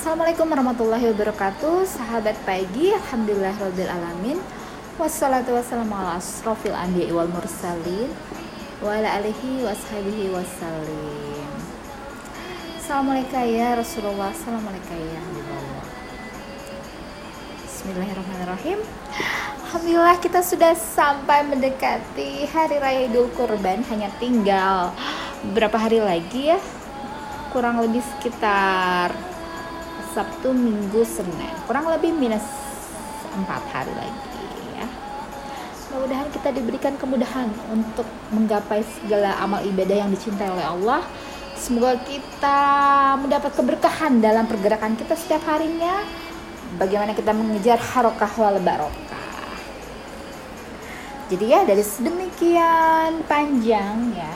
Assalamualaikum warahmatullahi wabarakatuh. Sahabat pagi Alhamdulillah Rabbil Alamin. Wassalatu wassalamu ala asrafil anbiya wal mursalin Wa ala alihi wa ashabihi wassalim Assalamualaikum ya Rasulullah Assalamualaikum ya Bismillahirrahmanirrahim. Alhamdulillah kita sudah sampai mendekati Hari Raya Idul Kurban Hanya tinggal berapa hari lagi ya? Kurang lebih sekitar Sabtu, Minggu, Senin. Kurang lebih minus 4 hari lagi ya. Mudah-mudahan kita diberikan kemudahan untuk menggapai segala amal ibadah yang dicintai oleh Allah. Semoga kita mendapat keberkahan dalam pergerakan kita setiap harinya. Bagaimana kita mengejar harokah wal barokah. Jadi ya dari sedemikian panjang ya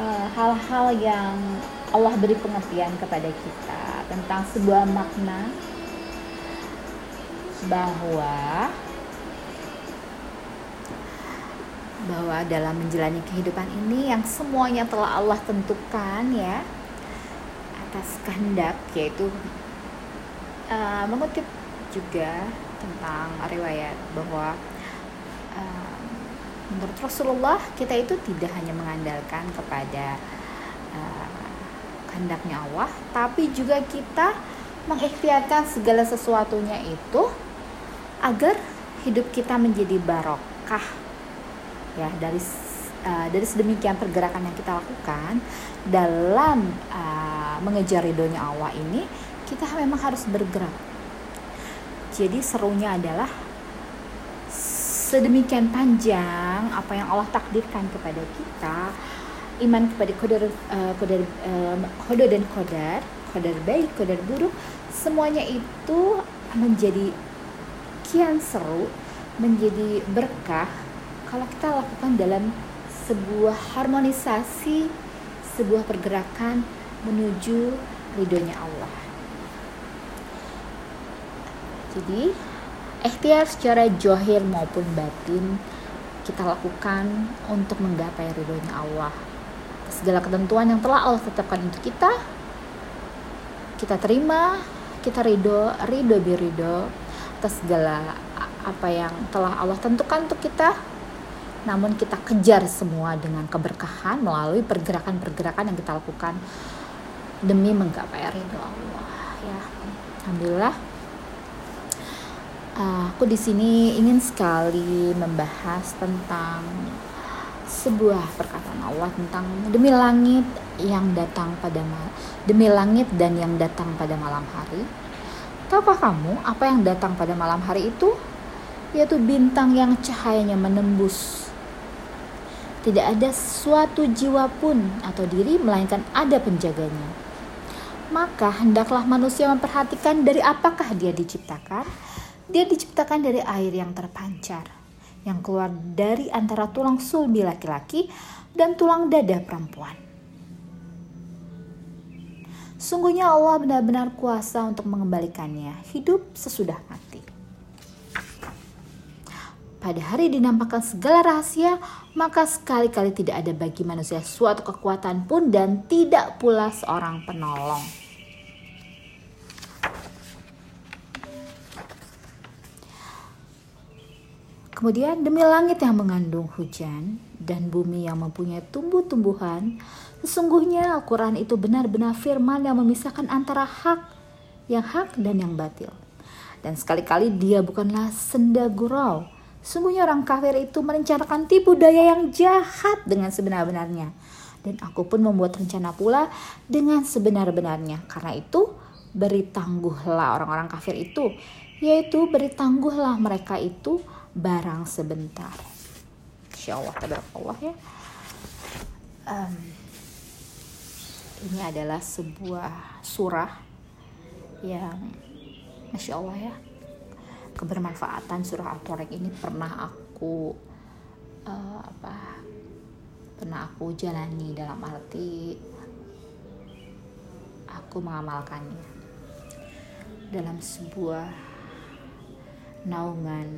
eh, hal-hal yang Allah beri pengertian kepada kita tentang sebuah makna bahwa bahwa dalam menjalani kehidupan ini yang semuanya telah Allah tentukan ya atas kehendak yaitu uh, mengutip juga tentang riwayat bahwa uh, menurut Rasulullah kita itu tidak hanya mengandalkan kepada uh, kehendaknya Allah tapi juga kita mengikhtiarkan segala sesuatunya itu agar hidup kita menjadi barokah. Ya dari uh, dari sedemikian pergerakan yang kita lakukan dalam uh, mengejar ridhonya Allah ini kita memang harus bergerak. Jadi serunya adalah sedemikian panjang apa yang Allah takdirkan kepada kita iman kepada kodar uh, kodar uh, kodar dan kodar kodar baik kodar buruk semuanya itu menjadi kian seru menjadi berkah kalau kita lakukan dalam sebuah harmonisasi sebuah pergerakan menuju ridhonya Allah. Jadi, ikhtiar secara johir maupun batin kita lakukan untuk menggapai ridhonya Allah. Segala ketentuan yang telah Allah tetapkan untuk kita, kita terima, kita ridho, ridho birido atas segala apa yang telah Allah tentukan untuk kita. Namun kita kejar semua dengan keberkahan melalui pergerakan-pergerakan yang kita lakukan demi menggapai ridho Allah ya. Alhamdulillah. Uh, aku di sini ingin sekali membahas tentang sebuah perkataan Allah tentang demi langit yang datang pada demi langit dan yang datang pada malam hari tahukah kamu apa yang datang pada malam hari itu yaitu bintang yang cahayanya menembus tidak ada suatu jiwa pun atau diri melainkan ada penjaganya. Maka hendaklah manusia memperhatikan dari apakah dia diciptakan. Dia diciptakan dari air yang terpancar, yang keluar dari antara tulang sulbi laki-laki dan tulang dada perempuan. Sungguhnya Allah benar-benar kuasa untuk mengembalikannya hidup sesudah mati. Pada hari dinampakkan segala rahasia, maka sekali-kali tidak ada bagi manusia suatu kekuatan pun dan tidak pula seorang penolong. Kemudian demi langit yang mengandung hujan dan bumi yang mempunyai tumbuh-tumbuhan, sesungguhnya Al-Quran itu benar-benar firman yang memisahkan antara hak yang hak dan yang batil. Dan sekali-kali dia bukanlah senda gurau, Sungguhnya orang kafir itu merencanakan tipu daya yang jahat dengan sebenar-benarnya. Dan aku pun membuat rencana pula dengan sebenar-benarnya. Karena itu, beri tangguhlah orang-orang kafir itu. Yaitu beri tangguhlah mereka itu barang sebentar. Insya Allah, Allah ya. Um, ini adalah sebuah surah yang Masya Allah ya kebermanfaatan surah Al-Tariq ini pernah aku uh, apa pernah aku jalani dalam arti aku mengamalkannya dalam sebuah naungan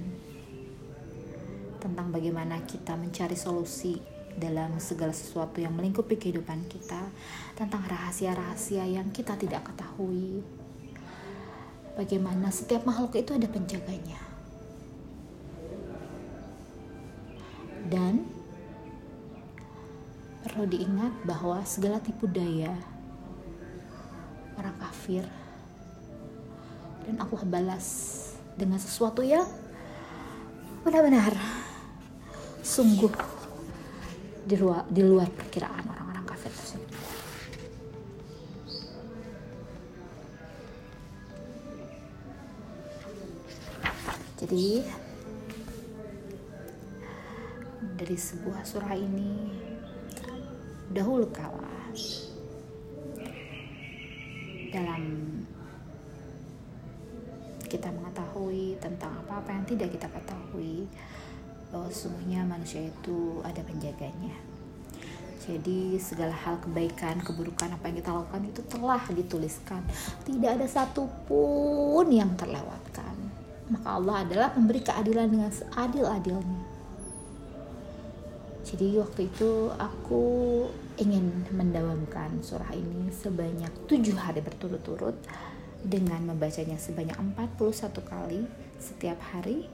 tentang bagaimana kita mencari solusi dalam segala sesuatu yang melingkupi kehidupan kita, tentang rahasia-rahasia yang kita tidak ketahui, bagaimana setiap makhluk itu ada penjaganya. Dan perlu diingat bahwa segala tipu daya orang kafir dan Allah balas dengan sesuatu yang benar-benar sungguh di luar, di luar perkiraan orang-orang kafir tersebut. Jadi dari sebuah surah ini dahulu kala dalam kita mengetahui tentang apa-apa yang tidak kita ketahui bahwa sesungguhnya manusia itu ada penjaganya jadi segala hal kebaikan, keburukan apa yang kita lakukan itu telah dituliskan. Tidak ada satupun yang terlewatkan. Maka Allah adalah memberi keadilan dengan seadil-adilnya. Jadi waktu itu aku ingin mendawamkan surah ini sebanyak tujuh hari berturut-turut dengan membacanya sebanyak 41 kali setiap hari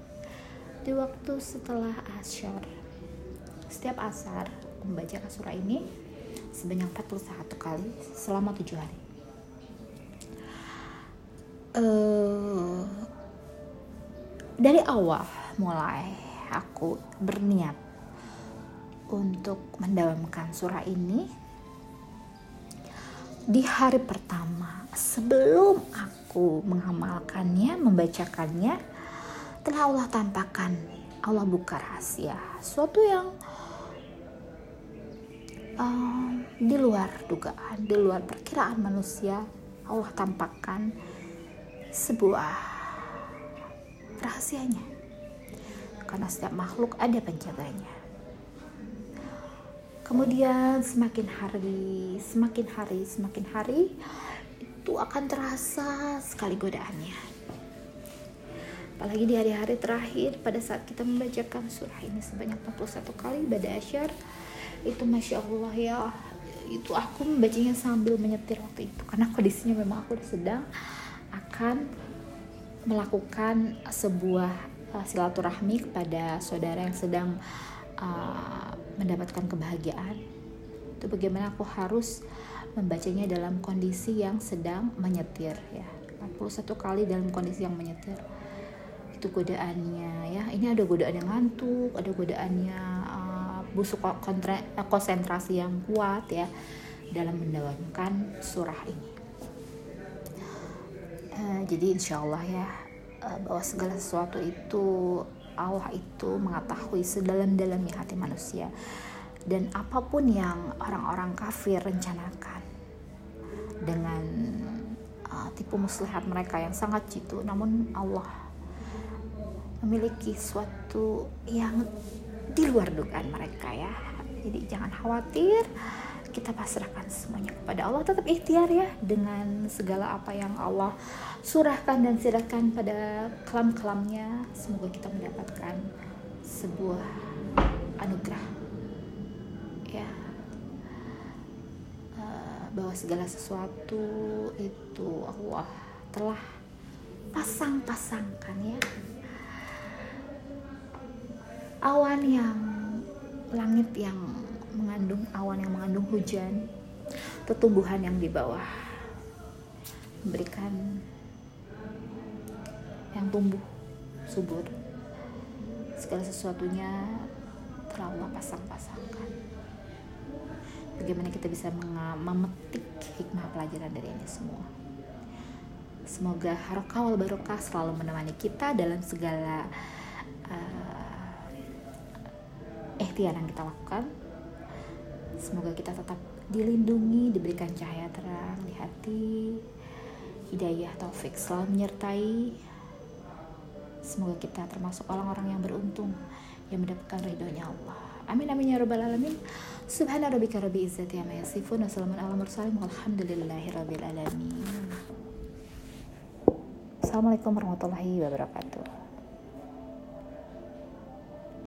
di waktu setelah asyar setiap asar membaca surah ini sebanyak 41 kali selama tujuh hari. Uh, dari awal mulai aku berniat untuk mendawamkan surah ini di hari pertama sebelum aku mengamalkannya membacakannya telah Allah tampakkan Allah buka rahasia suatu yang um, di luar dugaan di luar perkiraan manusia Allah tampakkan sebuah rahasianya. Karena setiap makhluk ada penjaganya kemudian semakin hari semakin hari semakin hari itu akan terasa sekali godaannya. Apalagi di hari-hari terakhir pada saat kita membacakan surah ini sebanyak 41 kali pada asyar itu masya Allah ya itu aku membacanya sambil menyetir waktu itu. Karena kondisinya memang aku sedang akan melakukan sebuah uh, silaturahmi kepada saudara yang sedang uh, mendapatkan kebahagiaan. Itu bagaimana aku harus membacanya dalam kondisi yang sedang menyetir ya. 41 kali dalam kondisi yang menyetir. Itu godaannya ya. Ini ada godaan yang ngantuk ada godaannya uh, busuk kontra, uh, konsentrasi yang kuat ya dalam mendawamkan surah ini. Uh, jadi insya Allah ya uh, bahwa segala sesuatu itu Allah itu mengetahui sedalam-dalamnya hati manusia. Dan apa pun yang orang-orang kafir rencanakan dengan uh, tipu muslihat mereka yang sangat jitu namun Allah memiliki suatu yang di luar dugaan mereka ya. Jadi jangan khawatir kita pasrahkan semuanya kepada Allah. Tetap ikhtiar ya dengan segala apa yang Allah surahkan dan silakan pada kelam-kelamnya. Semoga kita mendapatkan sebuah anugerah. Ya. Eh, bahwa segala sesuatu itu Allah telah pasang-pasangkan ya. Awan yang langit yang mengandung awan yang mengandung hujan tumbuhan yang di bawah. Memberikan yang tumbuh subur. Segala sesuatunya telah pasang-pasangkan. Bagaimana kita bisa memetik hikmah pelajaran dari ini semua. Semoga harokah wal barokah selalu menemani kita dalam segala uh, ikhtiar yang kita lakukan semoga kita tetap dilindungi diberikan cahaya terang di hati hidayah taufik selalu menyertai. Semoga kita termasuk orang-orang yang beruntung yang mendapatkan ridhonya Allah. Amin amin ya rabbal alamin. Subhana rabbika rabbi izzati amma yasifun wassalamu ala mursalin walhamdulillahi rabbil alamin. Assalamualaikum warahmatullahi wabarakatuh